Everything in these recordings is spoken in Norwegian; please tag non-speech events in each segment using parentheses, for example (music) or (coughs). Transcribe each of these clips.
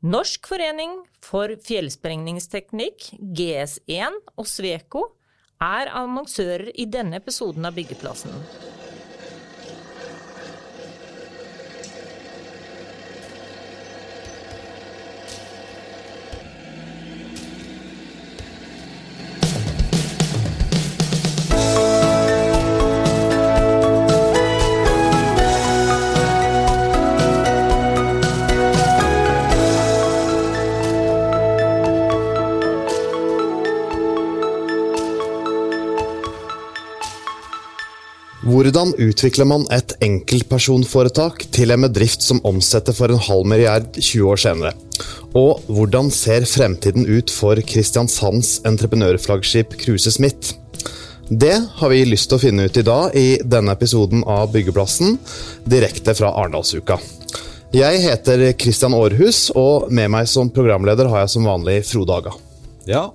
Norsk forening for fjellsprengningsteknikk, GS1 og Sveko er annonsører i denne episoden av Byggeplassen. Hvordan utvikler man et enkeltpersonforetak til en bedrift som omsetter for en halv milliard 20 år senere? Og hvordan ser fremtiden ut for Kristiansands entreprenørflaggskip Kruse Smith? Det har vi lyst til å finne ut i dag i denne episoden av Byggeplassen, direkte fra Arendalsuka. Jeg heter Kristian Aarhus, og med meg som programleder har jeg som vanlig Frode Haga. Ja,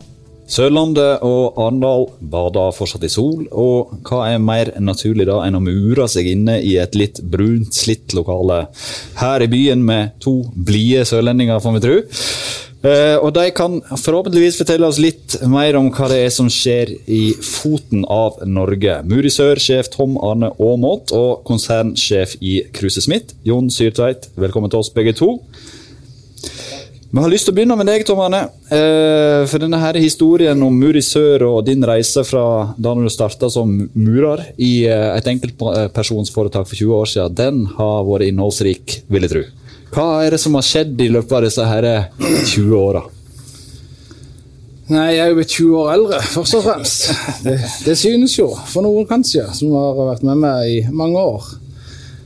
Sørlandet og Arendal bader fortsatt i sol, og hva er mer naturlig da enn å mure seg inne i et litt brunt, slitt lokale her i byen med to blide sørlendinger, får vi tro. Eh, og de kan forhåpentligvis fortelle oss litt mer om hva det er som skjer i foten av Norge. Muri Sør-sjef Tom Arne Aamodt og konsernsjef i Kruse Smith, Jon Syrtveit, velkommen til oss begge to. Vi har lyst til å begynne med deg, Tom Arne. Eh, for denne her historien om Muri Sør og din reise fra da du starta som murer i eh, et enkeltpersonsforetak for 20 år siden, den har vært innholdsrik, vil jeg tro. Hva er det som har skjedd i løpet av disse her 20 åra? Nei, jeg er jo blitt 20 år eldre, først og fremst. Det, det, synes jo, for noen kanskje, som har vært med meg i mange år.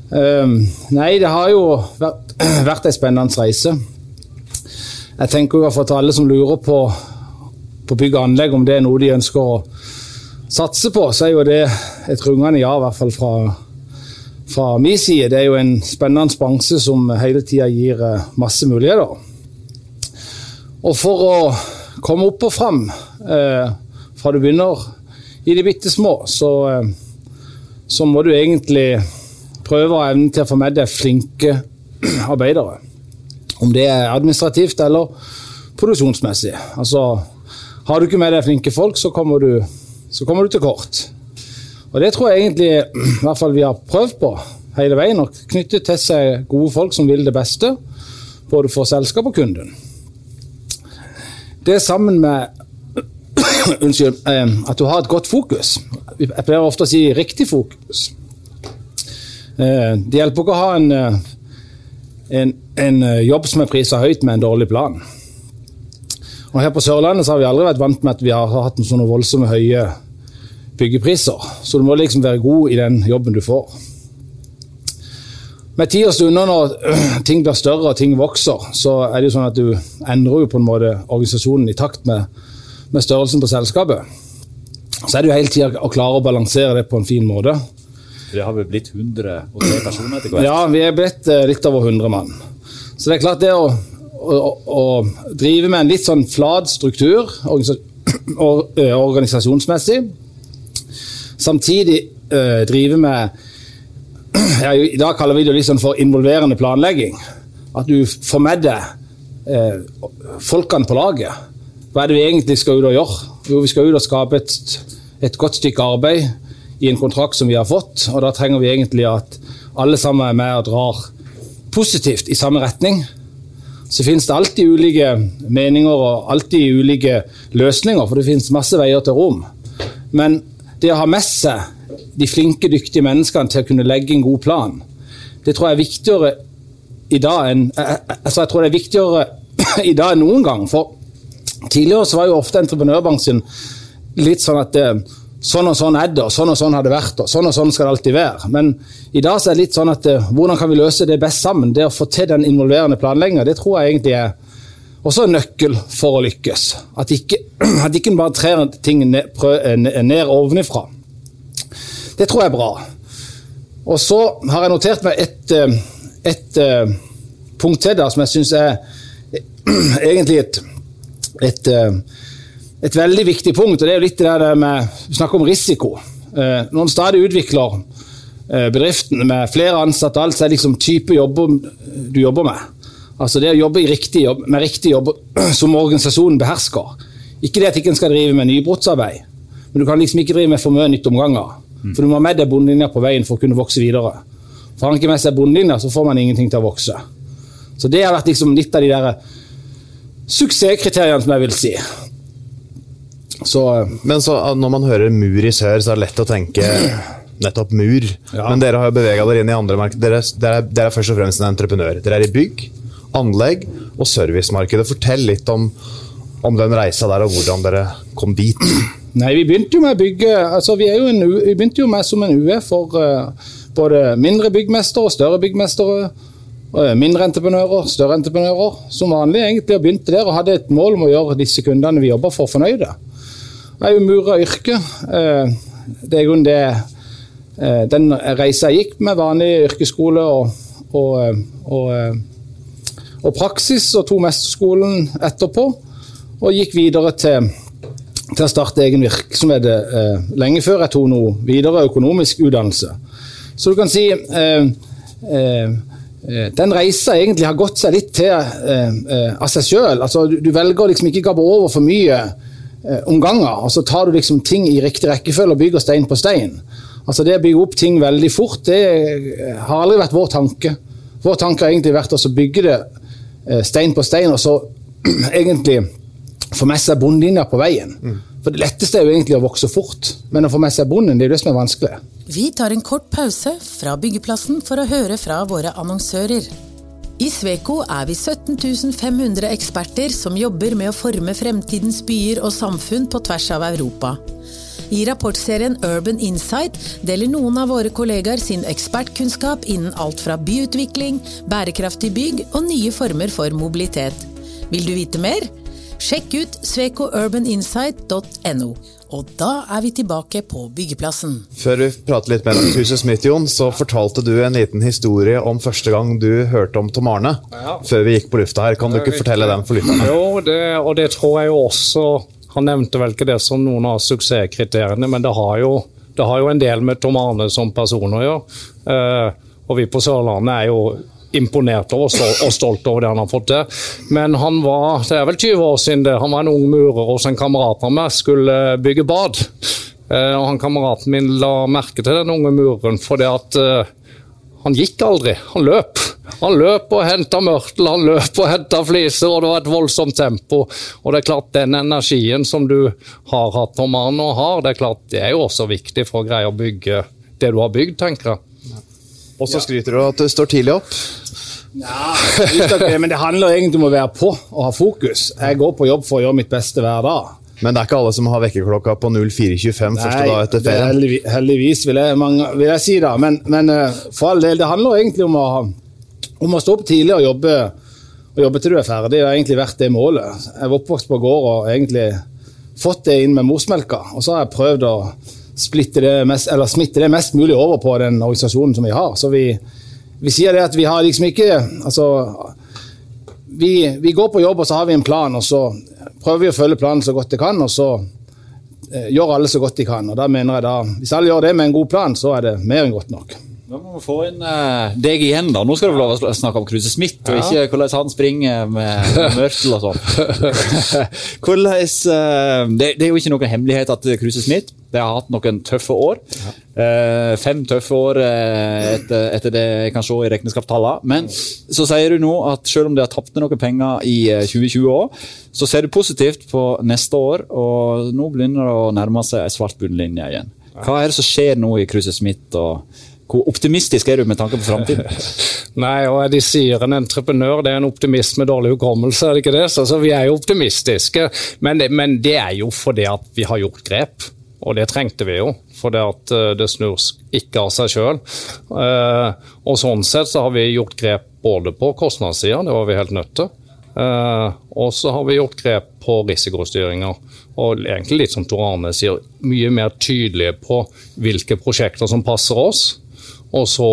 Um, nei, det har jo vært, (clears throat) vært ei spennende reise. Jeg tenker i hvert til alle som lurer på, på bygg og anlegg, om det er noe de ønsker å satse på, så er jo det et rungende ja, i hvert fall fra, fra min side. Det er jo en spennende bransje som hele tida gir eh, masse muligheter. Og for å komme opp og fram eh, fra du begynner i de bitte små, så, eh, så må du egentlig prøve å evne til å få med deg flinke (clears throat) arbeidere. Om det er administrativt eller produksjonsmessig. Altså, har du ikke med deg flinke folk, så kommer du, så kommer du til kort. Og Det tror jeg egentlig i hvert fall vi har prøvd på hele veien. Å knytte til seg gode folk som vil det beste, både for selskap og kunden. Det sammen med (coughs) unnskyld, eh, at du har et godt fokus. Jeg pleier ofte å si riktig fokus. Eh, det hjelper ikke å ha en eh, en, en eh, jobb som er prisa høyt med en dårlig plan. Og Her på Sørlandet så har vi aldri vært vant med at vi har hatt sånne voldsomme høye byggepriser. Så du må liksom være god i den jobben du får. Med tid og stunder når (clears throat) ting blir større og ting vokser, så er det jo sånn at du endrer jo på en måte organisasjonen i takt med, med størrelsen på selskapet. Så er det jo hele tida å klare å balansere det på en fin måte. Det har vel blitt 103 personer etter hvert? Ja, vi er blitt eh, litt over 100 mann. Så det er klart det å, å, å drive med en litt sånn flat struktur (clears throat) eh, organisasjonsmessig, samtidig uh, drive med (clears throat) ja, I dag kaller vi det litt sånn for involverende planlegging. At du får med deg folkene på laget. Hva er det vi egentlig skal ut og gjøre? Jo, vi skal ut og skape et, et godt stykke arbeid i en kontrakt som vi har fått. Og da trenger vi egentlig at alle sammen er med og drar positivt i samme retning. Så finnes det alltid ulike meninger og alltid ulike løsninger, for det finnes masse veier til rom. Men det å ha med seg de flinke, dyktige menneskene til å kunne legge en god plan, det tror jeg er viktigere i dag enn eh, eh, altså jeg tror det er viktigere (clears throat) i dag enn noen gang. For tidligere så var jo ofte entreprenørbransjen litt sånn at det, eh, Sånn og sånn er det, og sånn og sånn har det vært, og sånn og sånn skal det alltid være. Men i dag er det litt sånn at uh, hvordan kan vi løse det best sammen? Det å få til den involverende planlegginga, det tror jeg egentlig er også en nøkkel for å lykkes. At ikke, (clears throat) at ikke bare trer ting ned, prøv, eh, ned ovenifra. Det tror jeg er bra. Og så har jeg notert meg et, eh, et punkt til der som jeg syns er (clears throat) egentlig et, et et veldig viktig punkt, og det er jo litt det der med Vi snakker om risiko. Eh, når en stadig utvikler eh, bedriften med flere ansatte alt, så er det liksom type jobber du jobber med. Altså det å jobbe riktig jobb, med riktig jobb (clears throat) som organisasjonen behersker. Ikke det at ikke en skal drive med nybrottsarbeid, men du kan liksom ikke drive med for mye nytt omganger. For du må ha med deg bondelinja på veien for å kunne vokse videre. For har man ikke med seg bondelinja, så får man ingenting til å vokse. Så det har vært liksom litt av de der suksesskriteriene, som jeg vil si. Så Men så, ah, når man hører mur i sør, så er det lett å tenke (clears throat) nettopp mur. Ja. Men dere har jo bevega dere inn i andre markeder. Dere, dere, er- dere er først og fremst en entreprenør. Dere er i bygg, anlegg og servicemarkedet. Fortell litt om, om den reisa der, og hvordan dere kom dit. (clears throat) Nei, vi begynte jo med bygge altså vi, en, vi begynte jo med som en UE for uh, både mindre byggmestere og større byggmestere. eh, mindre entreprenører, større entreprenører. Som vanlig egentlig og begynte der og hadde et mål om å gjøre disse kundene vi jobber for, fornøyde. Jeg er jo murer yrke. Eh, det er jo det eh, den reisa jeg gikk med vanlig yrkesskole og, og, eh, og, og praksis, og tok mesterskolen etterpå. Og gikk videre til til å starte egen virksomhet lenge før jeg tok noe videre økonomisk utdannelse. Så du kan si Den reisa egentlig har gått seg litt til av seg sjøl. Altså, du, velger liksom ikke gape over for mye eh, omganger, og så tar du liksom ting i riktig rekkefølge og bygger stein på stein. Altså Det å bygge opp ting veldig fort, det eh, har aldri vært vår tanke. Vår tanke har egentlig vært å bygge det eh, stein på stein, og så (clears throat) egentlig få med seg bondelinja på veien. For Det letteste er jo egentlig å vokse fort, men å få med seg bonden det er jo det som er vanskelig. Vi tar en kort pause fra byggeplassen for å høre fra våre annonsører. I Sveko er vi 17 500 eksperter som jobber med å forme fremtidens byer og samfunn på tvers av Europa. I rapportserien Urban Insight deler noen av våre kollegaer sin ekspertkunnskap innen alt fra byutvikling, bærekraftig bygg og nye former for mobilitet. Vil du vite mer? Sjekk ut svekourbaninsight.no. Og da er vi tilbake på byggeplassen. Før vi prater litt mer om Huset Smith, Jon, så fortalte du en liten historie om første gang du hørte om Tom Arne. Før vi gikk på lufta her. Kan du ikke fortelle den for lytterne? Jo, det, og det tror jeg jo også Han nevnte vel ikke det som noen av suksesskriteriene, men det har jo, det har jo en del med Tom Arne som person å gjøre. Uh, og vi på Sørlandet er jo imponert over og stolt over det han har fått til. Men han var det er vel 20 år siden det, han var en ung murer hos en kamerat av meg skulle bygge bad. Eh, og han Kameraten min la merke til den unge muren fordi at eh, han gikk aldri, han løp. Han løp og henta mørtel, han løp og henta fliser, og det var et voldsomt tempo. Og det er klart, den energien som du har hatt om mannen og har, det er klart, det er jo også viktig for å greie å bygge det du har bygd, tenker jeg. Og så skryter du at du står tidlig opp. Men det handler egentlig om å være på og ha fokus. Jeg går på jobb for å gjøre mitt beste hver dag. Men det er ikke alle som har vekkerklokka på 04.25 første dag etter er ferien. heldigvis, heldigvis vil, jeg, mange, vil jeg si det. Men, men eh, for all del, det handler egentlig om å, om å stå opp tidlig og jobbe, og jobbe til du er ferdig. Det har egentlig vært det målet. Jeg var oppvokst på gård og egentlig fått det inn med morsmelka. Og så har jeg prøvd å det mest, eller smitte det mest mulig over på den organisasjonen som vi har. Så vi, vi sier det at vi har liksom ikke altså, vi, vi går på jobb og så har vi en plan, og så prøver vi å følge planen så godt det kan. og så eh, gjør alle så godt de kan. og da mener jeg da, Hvis alle gjør det med en god plan, så er det mer enn godt nok. Da må vi få inn eh, deg igjen, da. Nå skal du få lov å snakke om Kruse Smith, og ikke hvordan han springer med mørtel og sånn. (laughs) hvordan, eh, det, det er jo ikke noen hemmelighet at Kruse Smith det har hatt noen tøffe år. Eh, fem tøffe år eh, etter, etter det jeg kan se i regnskapstallene. Men så sier du nå at selv om de har tapt noen penger i eh, 2020 òg, så ser du positivt på neste år, og nå begynner det å nærme seg ei svart bunnlinje igjen. Hva er det som skjer nå i Cruiser Smith? og hvor optimistisk er du med tanke på framtiden? (laughs) Nei, og de sier en entreprenør det er en optimist med dårlig hukommelse, er det ikke det? Så, så vi er jo optimistiske, men det, men det er jo fordi at vi har gjort grep. Og det trengte vi jo, for det, at eh, det snur ikke av seg sjøl. og sånn sett så har vi gjort grep både på kostnadssida, det var vi helt nødt til. Eh, og så har vi gjort grep på risikostyringa. Og egentlig litt som Tor Arne sier, mye mer tydelige på hvilke prosjekter som passer oss. Og så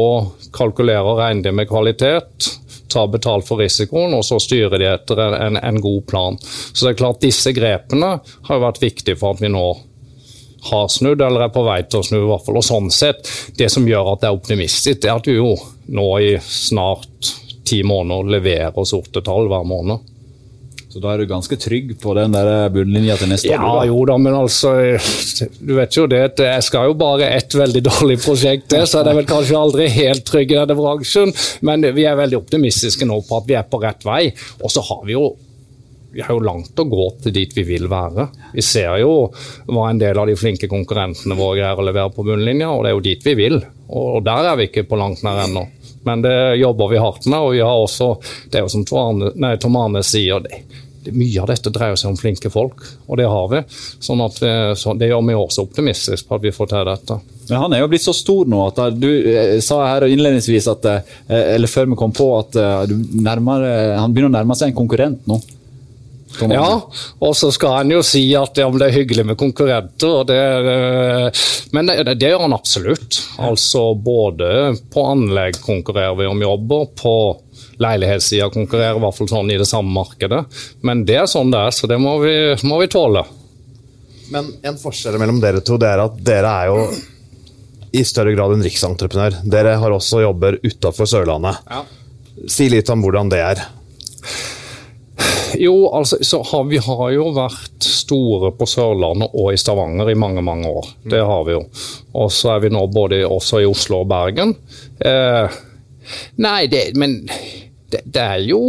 kalkulerer og regner de med kvalitet, tar betalt for risikoen, og så styrer de etter en, en, en god plan. Så det er klart disse grepene har vært viktige for at vi nå har snudd, eller er på vei til å snu. i hvert fall. Og sånn sett, Det som gjør at det er optimistisk, det er at vi jo nå i snart ti måneder leverer sorte tall hver måned. Så da er du ganske trygg på den der bunnlinja til neste Ja, år? da? jo da, men altså Du vet jo det, jeg skal jo bare ett veldig dårlig prosjekt til, så det er vel kanskje aldri helt trygg i denne bransjen. Men vi er veldig optimistiske nå på at vi er på rett vei. Og så har vi jo vi har jo langt å gå til dit vi vil være. Vi ser jo hva en del av de flinke konkurrentene våre greier å levere på bunnlinja, og det er jo dit vi vil. Og der er vi ikke på langt nær ennå. Men det jobber vi hardt med, og vi har også Det er jo som Tom Arne, sier, det, mye av dette dreier seg om flinke folk, og det har vi. Sånn at vi, så det gjør meg også optimistisk på at vi får til dette. Men han er jo blitt så stor nå at eh, du eh, sa her innledningsvis at eh, Eller før vi kom på at eh, nærmer, eh, han begynner å nærme seg en konkurrent nå. Ja, og så skal han jo si at ja, det er hyggelig med konkurrenter. Det, eh, men det, det gjør han absolutt. Altså Både på anlegg konkurrerer vi om jobber, på leilighetssida konkurrerer i hvert fall sånn i det samme markedet. Men det er sånn det er, så det må vi, må vi tåle. Men en forskjell mellom dere to det er at dere er jo i større grad en riksentreprenør. Dere har også jobber utafor Sørlandet. Si litt om hvordan det er. Jo, altså, så har, vi har jo vært store på Sørlandet og i Stavanger i mange mange år. Det har vi jo. Og så er vi nå både også i Oslo og Bergen. Eh, nei, det, men det, det er jo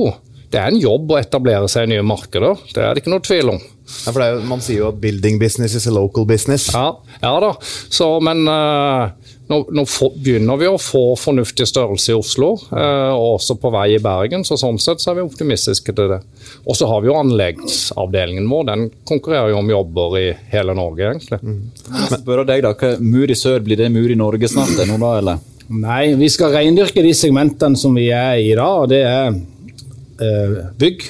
det er en jobb å etablere seg i nye markeder. Det er det ikke noe tvil om. Ja, for det jo, man sier jo at building business is a local business. Ja, ja da. Så, men eh, nå, nå for, begynner vi å få fornuftig størrelse i Oslo, eh, og også på vei i Bergen. Så sånn sett så er vi optimistiske til det. Og så har vi jo anleggsavdelingen vår. Den konkurrerer jo om jobber i hele Norge, egentlig. Men spør deg da, hva, Mur i sør, blir det mur i Norge snart nå da, eller? Nei, vi skal reindyrke de segmentene som vi er i da, og det er eh, bygg.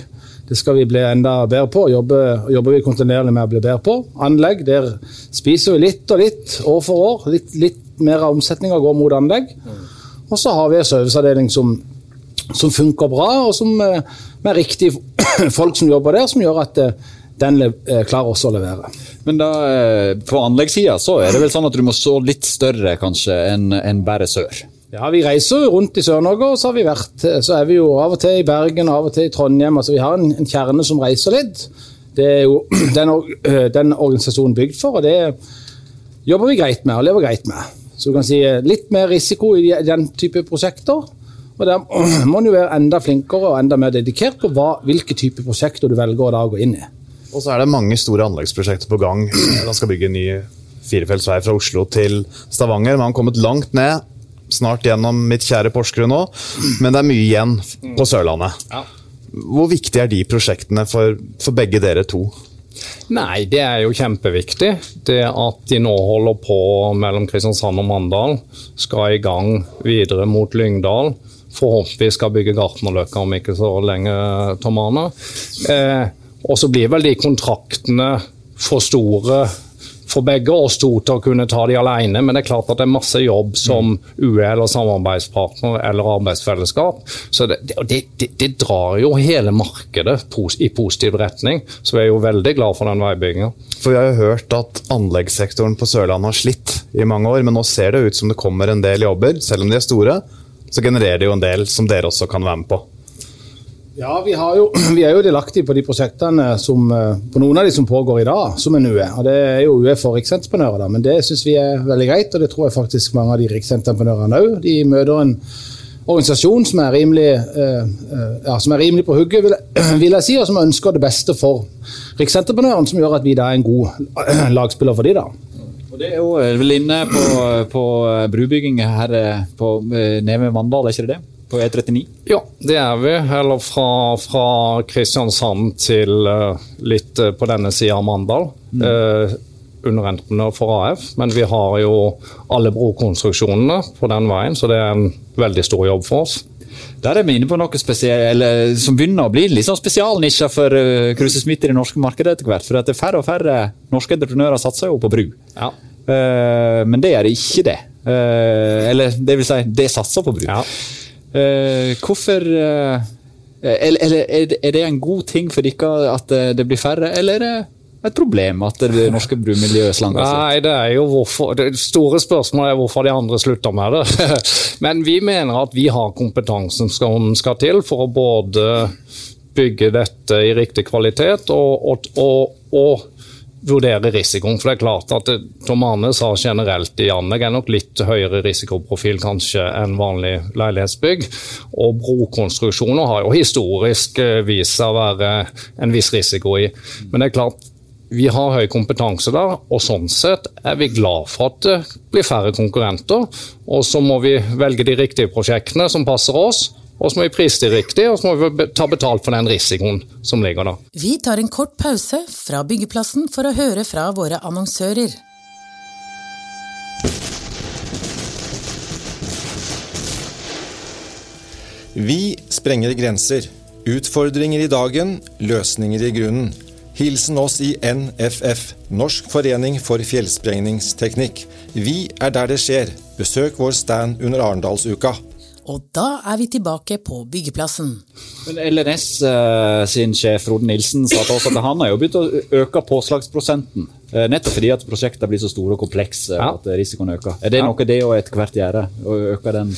Det skal vi bli enda bedre på. Jobber, jobber vi kontinuerlig med å bli bedre på. Anlegg, der spiser vi litt og litt år for år. Litt, litt mer av omsetninga går mot anlegg. Og så har vi en serviceavdeling som, som funker bra, og som eh, med riktige (clears throat) folk som jobber der, som gjør at eh, den eh, klarer også å levere. Men da, på anleggssida så er det vel sånn at du må så litt større kanskje enn en bare sør? Ja, Vi reiser jo rundt i Sør-Norge, og så har vi vært, så er vi jo av og til i Bergen av og til i Trondheim. altså Vi har en, en kjerne som reiser litt. Det er jo (clears throat) den, den organisasjonen bygd for, og det jobber vi greit med og lever greit med. Så du kan si eh, litt mer risiko i den type prosjekter. Og der (clears throat) må en jo være enda flinkere og enda mer dedikert på hva, hvilke type prosjekter du velger å gå inn i. Og så er det mange store anleggsprosjekter på gang. Man skal bygge en ny firefelts vei fra Oslo til Stavanger. Man har kommet langt ned. Snart gjennom mitt kjære Porsgrunn nå, men det er mye igjen på Sørlandet. Hvor viktige er de prosjektene for, for begge dere to? Nei, det er jo kjempeviktig. Det at de nå holder på mellom Kristiansand og Mandal, skal i gang videre mot Lyngdal. Forhåpentligvis skal bygge Gartnerløkka om ikke så lenge, Tom Arne. Eh, og så blir vel de kontraktene for store for begge oss to til å kunne ta de alene, men det er klart at det er masse jobb som UE eller samarbeidspartner eller arbeidsfellesskap. Så det, det, det, det drar jo hele markedet i positiv retning. Så vi er jo veldig glad for den veibygginga. For vi har jo hørt at anleggssektoren på Sørlandet har slitt i mange år, men nå ser det ut som det kommer en del jobber. Selv om de er store, så genererer det jo en del som dere også kan være med på. Ja, vi, jo, (clears throat) vi er jo delaktige på de prosjektene som, eh, på noen av de som pågår i dag, som en UE. Og det er jo UE for riksentreprenører, da, men det syns vi er veldig greit. Og det tror jeg faktisk mange av de riksentreprenørene òg. De møter en organisasjon som er rimelig, eh, eh, ja, som er rimelig på hugget, vil, (clears throat) vil jeg si, og som ønsker det beste for riksentreprenøren, som gjør at vi da er en god (clears throat) lagspiller for de da. Og Det er jo vel inne på, på brubygging her på, nede ved Mandal, er ikke det det? På E E39? Ja, det er vi. Eller fra, fra Kristiansand til eh, litt eh, på denne sida av Mandal. Eh, underentreprenør for AF, men vi har jo alle brokonstruksjonene på den veien, så det er en veldig stor jobb for oss. Der er vi inne på noe spesiell, eller som begynner å bli litt sånn spesialnisjer for uh, i det norske markedet etter hvert. For at det færre og færre norske entreprenører satser jo på bru. Ja. Uh, men det gjør ikke det. Uh, eller det vil si, det satser på bru. Ja. Eh, hvorfor eh, Eller, eller er, det, en god ting for dere at eh, det blir færre, eller, er det- et problem at det norske brumiljøet slanger seg? Nei, det er jo hvorfor, det store spørsmålet er hvorfor de andre slutter med det. (laughs) Men vi mener at vi har kompetansen som skal til for å både bygge dette i riktig kvalitet og, og, og, og vurdere risikoen. For det er klart at Tom Arne sa generelt i anlegg er nok litt høyere risikoprofil kanskje enn vanlig leilighetsbygg. Og brokonstruksjoner har jo historisk eh, vist seg å være en viss risiko i. Men det er klart, vi har høy kompetanse der, og sånn sett er vi glad for at det blir færre konkurrenter. Og så må vi velge de riktige prosjektene som passer oss. Og så må vi prise det riktig, og så må vi ta betalt for den risikoen som ligger der. Vi tar en kort pause fra byggeplassen for å høre fra våre annonsører. Vi sprenger grenser. Utfordringer i dagen, løsninger i grunnen. Hilsen oss i NFF, Norsk forening for fjellsprengningsteknikk. Vi er der det skjer. Besøk vår stand under Arendalsuka. Og da er vi tilbake på byggeplassen. Men LNS eh, sin sjef Frode Nilsen sa til oss at han har jo begynt å øke påslagsprosenten. Eh, nettopp fordi at prosjektene blir så store og komplekse Ja. at risikoen øker. Er det Ja. noe det å etter hvert gjøre? Å øke den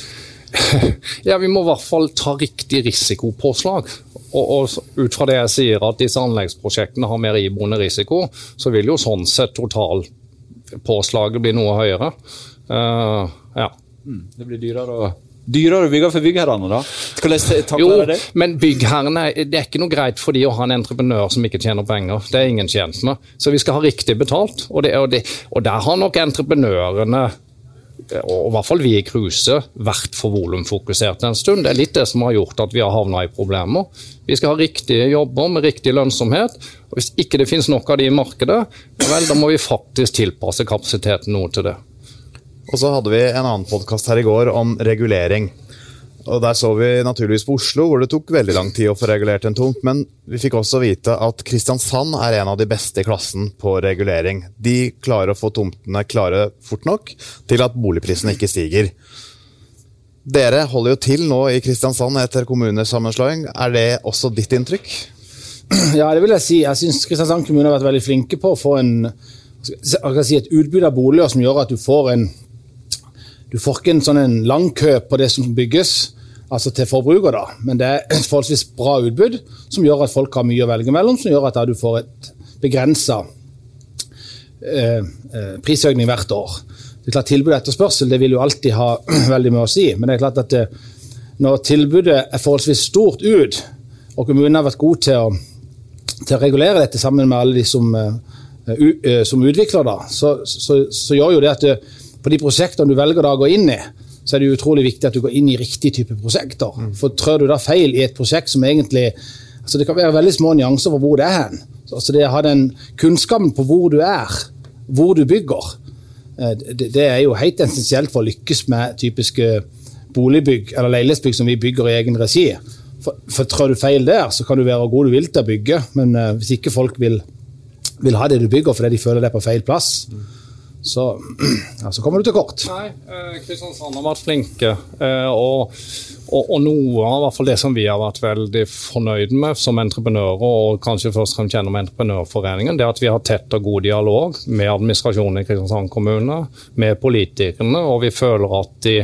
(laughs) Ja, Vi må i hvert fall ta riktig risikopåslag. Og, og ut fra det jeg sier at disse anleggsprosjektene har mer iboende risiko, så vil jo sånn sett totalpåslaget bli noe høyere. Uh, ja. Det blir dyrere å Dyrere å bygge for byggherrene, da? Hvordan takler Jo, dere det? men byggherrene det er ikke noe greit for de å ha en entreprenør som ikke tjener penger. Det er ingen tjent med. Så vi skal ha riktig betalt. Og, det, og, det, og der har nok entreprenørene og i hvert fall vi i Kruse, vært for volumfokusert en stund. Det er litt det som har gjort at vi har havna i problemer. Vi skal ha riktige jobber med riktig lønnsomhet. og Hvis ikke det finnes nok av de i markedet, vel, da må vi faktisk tilpasse kapasiteten noe til det. Og så hadde vi en annen podkast her i går om regulering. Og Der så vi naturligvis på Oslo, hvor det tok veldig lang tid å få regulert en tomt. Men vi fikk også vite at Kristiansand er en av de beste i klassen på regulering. De klarer å få tomtene klare fort nok til at boligprisene ikke stiger. Dere holder jo til nå i Kristiansand etter kommunesammenslåing. Er det også ditt inntrykk? Ja, det vil jeg si. Jeg syns Kristiansand kommune har vært veldig flinke på å få en, si et utbud av boliger som gjør at du får en Du får ikke en sånn en lang kø på det som bygges, altså til forbruker, da. Men det er et forholdsvis bra utbud som gjør at folk har mye å velge mellom, som gjør at da du får et begrensa eh, eh, prisøkning hvert år. Det er klart Tilbud og etterspørsel det vil jo alltid ha (clears throat) veldig med å si, men det er klart at det, når tilbudet er forholdsvis stort ut, og kommunen har vært god til å, til å regulere dette sammen med alle de som, uh, u, eh, som utvikler det, så, så, så gjør jo det at det, på de prosjektene du velger da å gå inn i, så er det utrolig viktig at du går inn i riktig type prosjekter. For trør du da feil i et prosjekt som egentlig altså Det kan være veldig små nyanser for hvor det er hen. Altså det å ha den kunnskapen på hvor du er, hvor du bygger, eh, det, det er jo helt essensielt for å lykkes med typiske boligbygg eller leilighetsbygg som vi bygger i egen regi. For, for trår du feil der, så kan du være god du vil til å bygge, men eh, hvis ikke folk vil, vil ha det du bygger fordi de føler det er på feil plass, så, (clears throat) ja, så kommer du til kort. Nei, eh, Kristiansand har vært flinke. eh, Og, og, og noe av hvert fall det som vi har vært veldig fornøyd med som entreprenører, og kanskje først og fremst gjennom Entreprenørforeningen, det er at vi har tett og god dialog med administrasjonen i Kristiansand kommune, med politikerne, og vi føler at de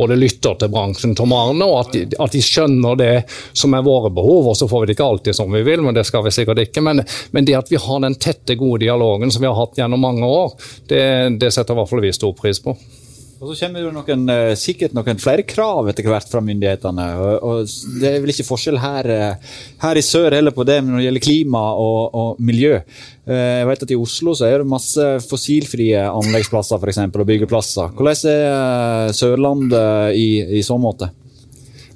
både lytter til bransjen Tom Arne, og at de, at de skjønner det som er våre behov. og Så får vi det ikke alltid som vi vil, men det skal vi sikkert ikke. Men, men det at vi har den tette, gode dialogen som vi har hatt gjennom mange år, det, det setter i hvert fall vi stor pris på. Og så kommer det noen, eh, sikkert noen flere krav etter hvert fra myndighetene. og, og Det er vel ikke forskjell her, eh, her i sør heller på det når det gjelder klima og, og miljø. Eh, Jeg vet at I Oslo så er det masse fossilfrie anleggsplasser for eksempel, og byggeplasser. Hvordan er Sørlandet i, i så måte?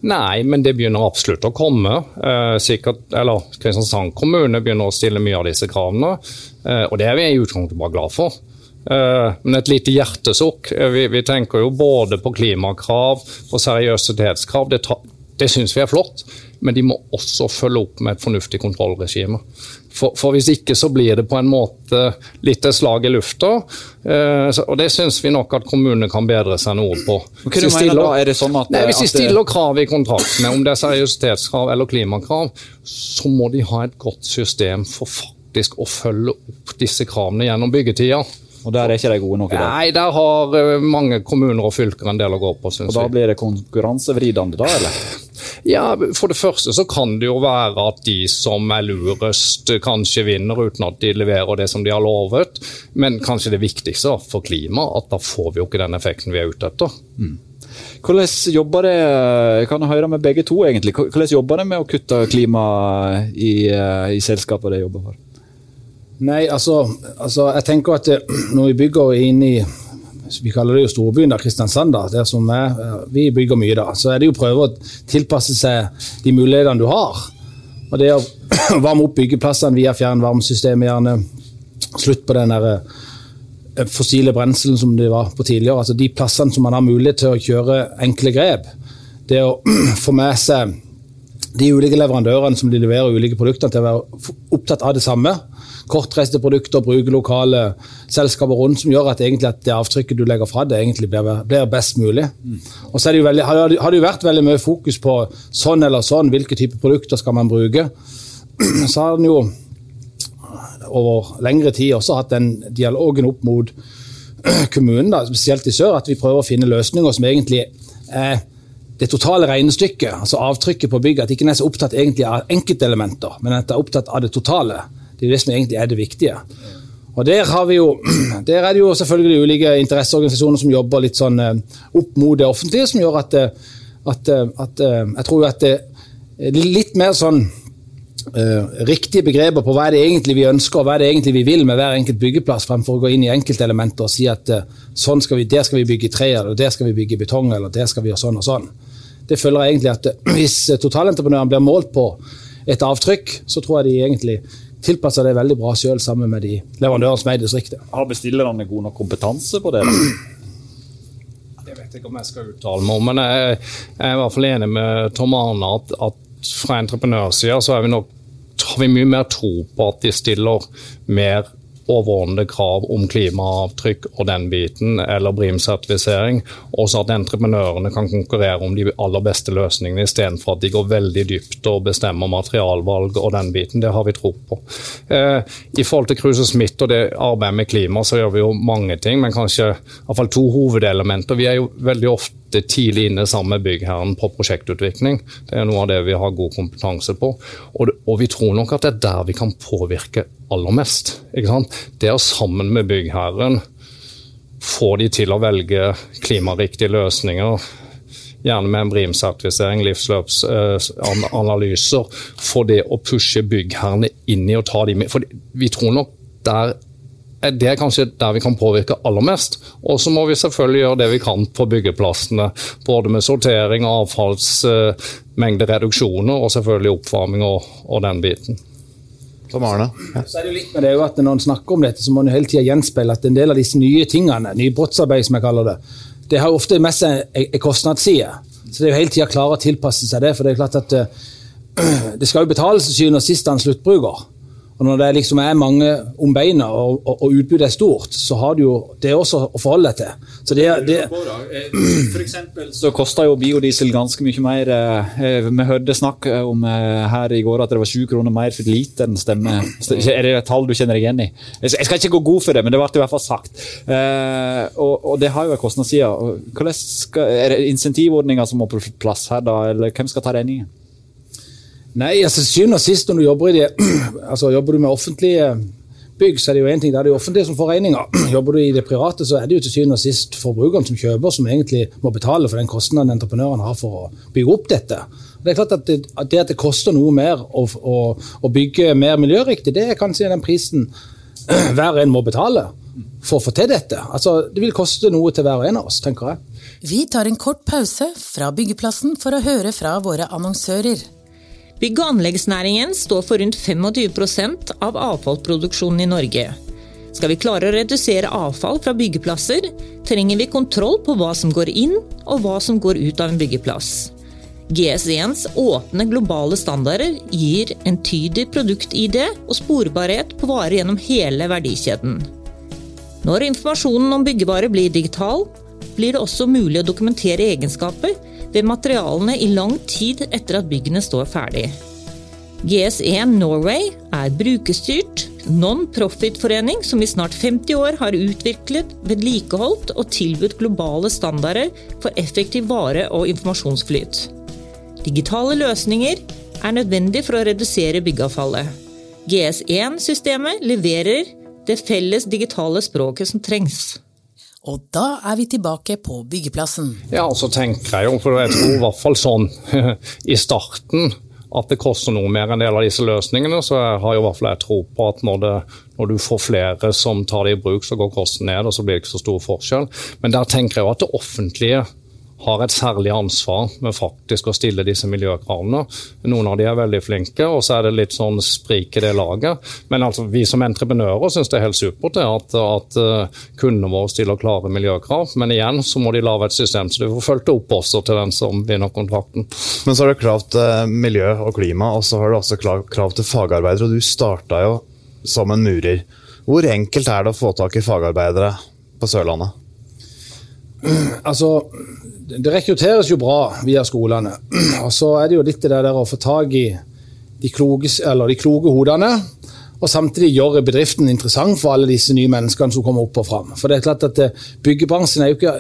Nei, men det begynner absolutt å komme. Eh, sikkert, eller Kristiansand kommune begynner å stille mye av disse kravene, eh, og det er vi i utgangspunktet bare glad for. Eh, men et lite hjertesukk. Eh, vi, vi tenker jo både på klimakrav og seriøsitetskrav. Det, det syns vi er flott, men de må også følge opp med et fornuftig kontrollregime. For, for hvis ikke så blir det på en måte litt et slag i lufta. Eh, og det syns vi nok at kommunene kan bedre seg noe på. Hva du Hvis mener da? Er det sånn at- Nei, Hvis de stiller krav i kontraktene, om det er seriøsitetskrav eller klimakrav, så må de ha et godt system for faktisk å følge opp disse kravene gjennom byggetida. Og der er ikke de gode nok i dag. Nei, der har eh, mange kommuner og fylker en del å gå på, Og da blir det konkurransevridende, da, eller? Ja, For det første så kan det jo være at de som er lurest, kanskje vinner uten at de leverer det som de har lovet. Men kanskje det viktigste for klimaet, at da får vi jo ikke den effekten vi er ute etter. Hvordan jobber det Jeg kan høre med begge to, egentlig. Hvordan jobber det med å kutte klima i, eh, i selskapet de jobber for? Nei, altså, altså jeg tenker at eh, når vi bygger inn i vi kaller det jo storbyen, da, Kristiansand, da, der som er, eh, vi bygger mye da, så er det jo å prøve å tilpasse seg de mulighetene du har. Og det å (clears throat) varme opp byggeplassene via fjernvarmesystemet, gjerne slutt på den der eh, fossile brenselen som det var på tidligere. altså De plassene som man har mulighet til å kjøre enkle grep. Det å (clears throat) få med seg de ulike leverandørene som de leverer ulike produkter til å være opptatt av det samme. Kortreiste produkter, bruke lokale selskaper rundt, som gjør at, at det avtrykket du legger fra det, egentlig blir, blir best mulig. Og så det veldig, har, det- jo vært veldig mye fokus på sånn eller sånn, hvilke type produkter skal man bruke. (clears throat) Så har den jo over lengre tid også hatt den dialogen opp mot (clears throat) kommunen, da, spesielt i sør, at vi prøver å finne løsninger som egentlig er det totale regnestykket, altså avtrykket på bygget, at ikke en er så opptatt egentlig av enkeltelementer, men at en er opptatt av det totale. Det er jo det som egentlig er det viktige. Og der, jo, (clears throat) der er det jo selvfølgelig ulike interesseorganisasjoner som jobber litt sånn eh, opp mot det offentlige, som gjør at, eh, at, eh, at jeg tror at det er litt mer sånn uh, riktige begreper på hva er det egentlig vi ønsker og hva er det egentlig vi vil med hver enkelt byggeplass, fremfor å gå inn i enkeltelementer og si at uh, sånn skal vi, der skal vi bygge tre, eller der skal vi bygge betong, eller der skal vi gjøre sånn og sånn. Det føler jeg egentlig at uh, (clears throat) Hvis totalentreprenøren blir målt på et avtrykk, så tror jeg de egentlig tilpasser det veldig bra sjøl sammen med de leverandørene som er i distriktet. Har bestillerne god nok kompetanse på det? Det vet Jeg ikke om jeg skal uttale meg om, men jeg, jeg er i hvert fall enig med Tom Arne at, at fra entreprenørsida så er vi nok, har vi mye mer tro på at de stiller mer overordnede krav om klimaavtrykk og den biten, eller BRIM-sertifisering, og så at entreprenørene kan konkurrere om de aller beste løsningene, istedenfor at de går veldig dypt og bestemmer materialvalg og den biten. Det har vi tro på. Eh, I forhold til Cruise Smith og det arbeidet med klima, så gjør vi jo mange ting, men kanskje i hvert fall to hovedelementer. Vi er jo veldig ofte tidlig inne sammen med byggherren på prosjektutvikling. Det er noe av det vi har god kompetanse på. Og, og vi tror nok at det er der vi kan påvirke aller mest. Det å sammen med byggherren få de til å velge klimariktige løsninger, gjerne med en BRIM-sertifisering, livsløpsanalyser, for det å pushe byggherrene inn i å ta de med. For vi tror nok der det er kanskje der vi kan påvirke aller mest. Og så må vi selvfølgelig gjøre det vi kan på byggeplassene. Både med sortering, avfallsmengdereduksjoner og selvfølgelig oppvarming og, og den biten. Ja. Så er det jo litt med det jo at Når en snakker om dette, så må en hele tida gjenspeile at en del av disse nye tingene, nybrottsarbeid som jeg kaller det, det har ofte med seg en kostnadsside. Så det er jo hele tida klare å tilpasse seg det. For det er klart at eh, (clears throat) det skal jo betales til syvende og sist av en sluttbruker. Og når det liksom er mange om beina og, og, og utbudet er stort, så har du jo det også å forholde deg til. Så det, det, For eksempel så koster jo biodiesel ganske mye mer. eh, Vi hørte snakk om eh, her i går at det var sju kroner mer for literen. Stemmer. Er det et tall du kjenner deg igjen i? Jeg skal ikke gå god for det, men det ble i hvert fall sagt. Eh, Og, og det har jo en kostnadsside. Er det insentivordninger som må på plass her, da? Eller hvem skal ta regningen? Nei, altså syvende og sist når du jobber, i det, (clears throat) altså, jobber du med offentlige bygg, så er det jo en ting, det er det offentlige som får regninga. (clears throat) Jobber du i det private, så er det jo til syvende og sist forbrukeren som kjøper, som egentlig må betale for den kostnaden entreprenøren har for å bygge opp dette. Det er klart at det at det, at det koster noe mer å, å, å bygge mer miljøriktig, det er kanskje den prisen (clears throat) hver en må betale for å få til dette. Altså, Det vil koste noe til hver og en av oss, tenker jeg. Vi tar en kort pause fra byggeplassen for å høre fra våre annonsører. Bygg- og anleggsnæringen står for rundt 25 av avfallsproduksjonen i Norge. Skal vi klare å redusere avfall fra byggeplasser, trenger vi kontroll på hva som går inn og hva som går ut av en byggeplass. GS1s åpne globale standarder gir entydig produkt-ID og sporbarhet på varer gjennom hele verdikjeden. Når informasjonen om byggevarer blir digital, blir det også mulig å dokumentere egenskaper ved materialene i lang tid etter at byggene står ferdig. GS1 Norway er brukerstyrt, non-profit-forening som i snart 50 år har utviklet, vedlikeholdt og tilbudt globale standarder for effektiv vare- og informasjonsflyt. Digitale løsninger er nødvendig for å redusere byggeavfallet. GS1-systemet leverer det felles digitale språket som trengs. Og da er vi tilbake på byggeplassen. Ja, og så tenker jeg jo, for jeg tror i hvert fall sånn (laughs) i starten at det koster noe mer en del av disse løsningene. Så jeg har jo i hvert fall jeg tro på at når, det, når, du får flere som tar det i bruk, så går kosten ned, og så blir det ikke så stor forskjell. Men der tenker jeg jo at det offentlige har et særlig ansvar med faktisk å stille disse miljøkravene. Noen av de er veldig flinke, og så er det litt sånn sprik i det laget. Men altså, vi som entreprenører syns det er helt supert at, at uh, kundene våre stiller klare miljøkrav. Men igjen så må de lage et system så de får fulgt opp også til den som vinner kontrakten. Men så har du krav til miljø og klima, og så har du også krav til fagarbeidere. Og du starta jo som en murer. Hvor enkelt er det å få tak i fagarbeidere på Sørlandet? (clears throat) Altså, det rekrutteres jo bra via skolene. (clears throat) Og så er det jo litt det der å få tak i de kloge, de kloge hodene. Og samtidig gjøre bedriften interessant for alle disse nye menneskene som kommer opp og fram. For det er klart at eh, Byggebransjen er jo ikke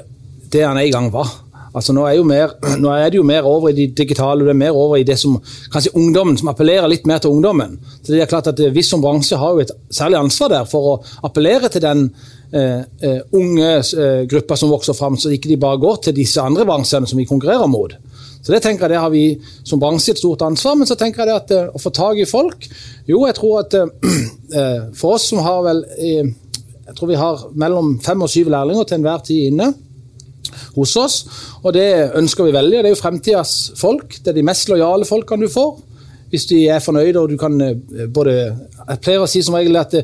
det han en gang var. Altså nå, er mer, (clears throat) nå, er det jo mer over i de digitale, det er mer over i det som kanskje ungdommen, som appellerer litt mer til ungdommen. Så det er klart at eh, Vi som bransje har jo et særlig ansvar der for å appellere til den unge eh, grupper som vokser fram, så ikke de bare går til disse andre bransjene som vi konkurrerer mot. Så det tenker jeg det har vi som bransje et stort ansvar. Men så tenker jeg det at å få tak i folk Jo, jeg tror at (clears throat) for oss som har vel Jeg tror vi har mellom fem og syv lærlinger til enhver tid inne hos oss. Og det ønsker vi veldig. Det er jo fremtidas folk. Det er de mest lojale folkene du får. Hvis de er fornøyde og du kan både Jeg pleier å si som regel at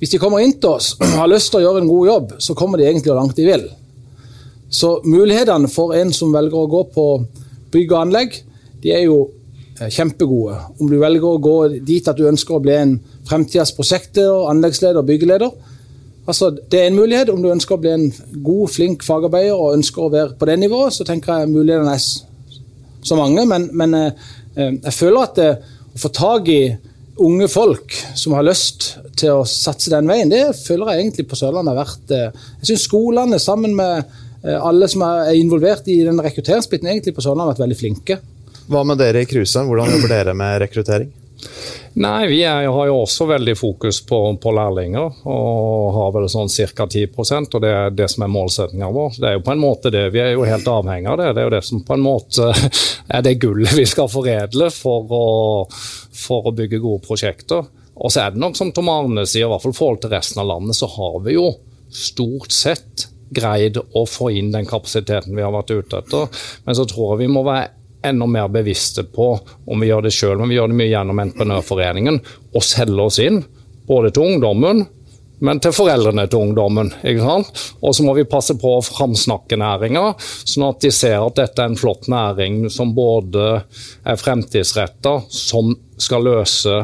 hvis de kommer inn til oss (clears throat) og har lyst til å gjøre en god jobb, så kommer de egentlig langt de vil. Så mulighetene for en som velger å gå på bygg og anlegg, de er jo eh, kjempegode. Om du velger å gå dit at du ønsker å bli en fremtidas prosjektleder, anleggsleder, byggeleder. Altså, det er en mulighet. Om du ønsker å bli en god, flink fagarbeider og ønsker å være på det nivået, så tenker jeg mulighetene er så mange. Men, men eh, eh, jeg føler at det, å få tak i unge folk som har lyst til å satse den veien, det føler jeg egentlig på Sørlandet har vært eh, Jeg syns skolene sammen med eh, alle som er involvert i den rekrutteringsbiten, egentlig på Sørlandet har vært veldig flinke. Hva med dere i Kruse? Hvordan jobber dere med rekruttering? Nei, Vi er, har jo også veldig fokus på, på lærlinger, og har vel sånn ca. 10% og det er det som er målsettinga vår. Det er jo på en måte det, Vi er jo helt avhengig av det. Det er jo det som på en måte (laughs) er det gullet vi skal foredle for å, for å bygge gode prosjekter. Og så er det nok som Tom Arne sier, i hvert fall forhold til resten av landet, så har vi jo stort sett greid å få inn den kapasiteten vi har vært ute etter. Men så tror jeg vi må være enda mer bevisste på om vi gjør det sjøl, men vi gjør det mye gjennom Entreprenørforeningen, og selger oss inn. Både til ungdommen, men til foreldrene til ungdommen. ikke sant? Og så må vi passe på å framsnakke næringa, sånn at de ser at dette er en flott næring som både er fremtidsretta, som skal løse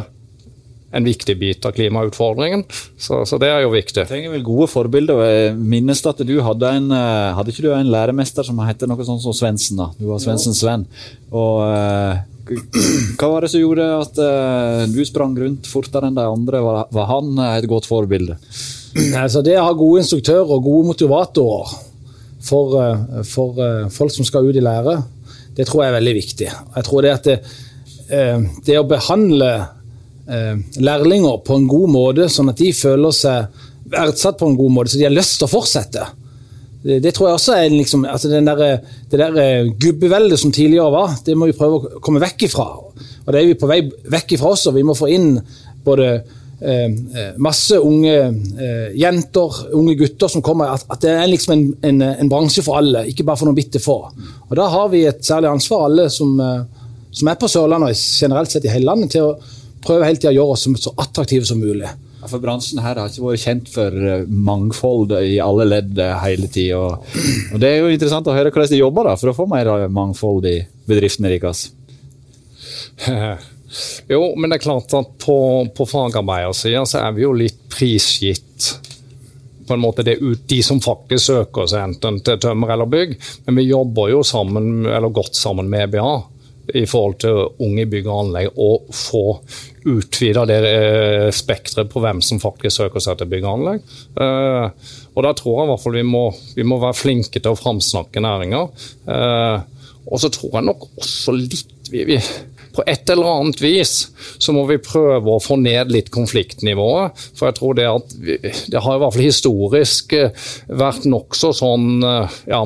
en viktig bit av klimautfordringen. Så, så, det er jo viktig. Jeg trenger vel gode forbilder. Jeg minnes at du hadde en eh, hadde ikke du en læremester som het noe sånt som Svendsen? Du var Svendsen Sven. Og uh, hva var det som gjorde at du sprang rundt fortere enn de andre? Var, var han et godt forbilde? Altså det å ha gode instruktører og gode motivatorer for, for folk som skal ut i lære, det tror jeg er veldig viktig. Jeg tror det at det, det å behandle eh, lærlinger på en god måte, sånn at de føler seg verdsatt på en god måte, så de har lyst til å fortsette. Det, det tror jeg også er liksom, altså der, Det der eh, gubbeveldet som tidligere var, det må vi prøve å komme vekk ifra. Og det er vi på vei vekk ifra også. Vi må få inn både eh, eh, masse unge eh, jenter, unge gutter som kommer. At, at det er liksom en, en, en, bransje for alle, ikke bare for noen bitte få. Og Da har vi et særlig ansvar, alle som, eh, som er på Sørlandet og generelt sett i hele landet, til å prøver hele tida å gjøre oss så attraktive som mulig. Ja, for Bransjen her har ikke vært kjent for eh, mangfold i alle ledd eh, hele tida. Og, og, det er jo interessant å høre hvordan de jobber da, for å få mer eh, mangfold i bedriftene deres. (laughs) Jo, men det er klart at på, på fagarbeidersida så er vi jo litt prisgitt på en måte det ut de som faktisk søker seg enten til tømmer eller bygg. Men vi jobber jo sammen, eller godt sammen med EBA i forhold til unge bygg og anlegg å få utvida det eh, spekteret på hvem som faktisk søker seg til bygg og anlegg. Eh, og da tror jeg i hvert fall vi må, vi må være flinke til å framsnakke næringa. Eh, og så tror jeg nok også litt vi, vi, på et eller annet vis så må vi prøve å få ned litt konfliktnivået. For jeg tror det at vi, det har i hvert fall historisk vært nokså sånn ja,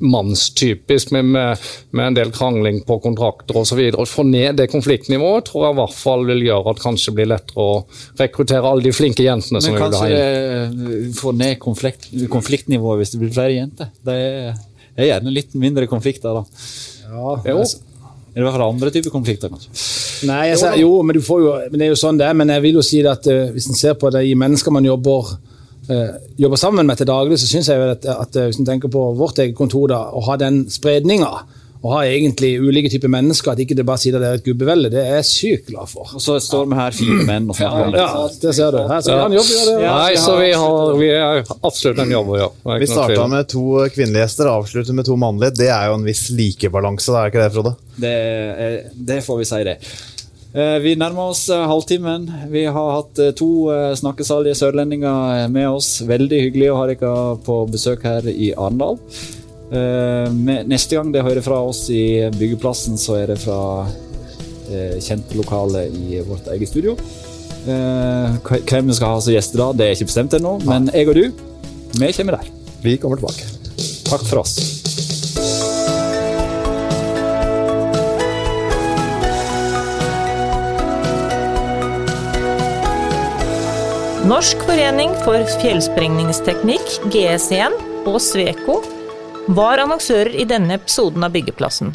mannstypisk med, med, med, en del krangling på kontrakter osv. Å få ned det konfliktnivået tror jeg i hvert fall vil gjøre at kanskje blir lettere å rekruttere alle de flinke jentene. Men kanskje det få ned konflikt, konfliktnivået hvis det blir flere jenter? Det er, er gjerne litt mindre konflikter da. Ja, jo. Er det andre typer konflikter, kanskje? Nei, ser, jo, men, jo, men, det er jo sånn det er. Men jeg vil jo si at uh, hvis en ser på det i mennesker man jobber Eh, jobber sammen med til daglig, så syns jeg at, at, eh, hvis en tenker på vårt eget kontor, da, å ha den spredninga og ha egentlig ulike typer mennesker, at ikke det bare sier det er et gubbevelde, det er jeg sykt glad for. Og så står vi her fire menn og snakker ja, ja, det ser du. Her, så vi har en jobb å gjøre. Ja, Nei, så vi har, vi har absolutt en jobb å gjøre. Vi starta med to kvinnelige gjester, avslutter med to mannlige. Det er jo en viss likebalanse, er ikke det, Frode? Det, det får vi si, det. Eh, vi nærmer oss eh, halvtimen. Vi har hatt eh, to snakkesalige sørlendinger med oss. Veldig hyggelig å ha dere på besøk her i Arendal. Neste gang det hører fra oss i byggeplassen, så er det fra kjente lokale i vårt eget studio. Hvem vi skal ha som gjester da, det er ikke bestemt ennå, men jeg og du, vi kommer der. Vi kommer tilbake. Takk for oss. Norsk forening for fjellsprengningsteknikk, GS1 og Sveko var annonsører i denne episoden av Byggeplassen.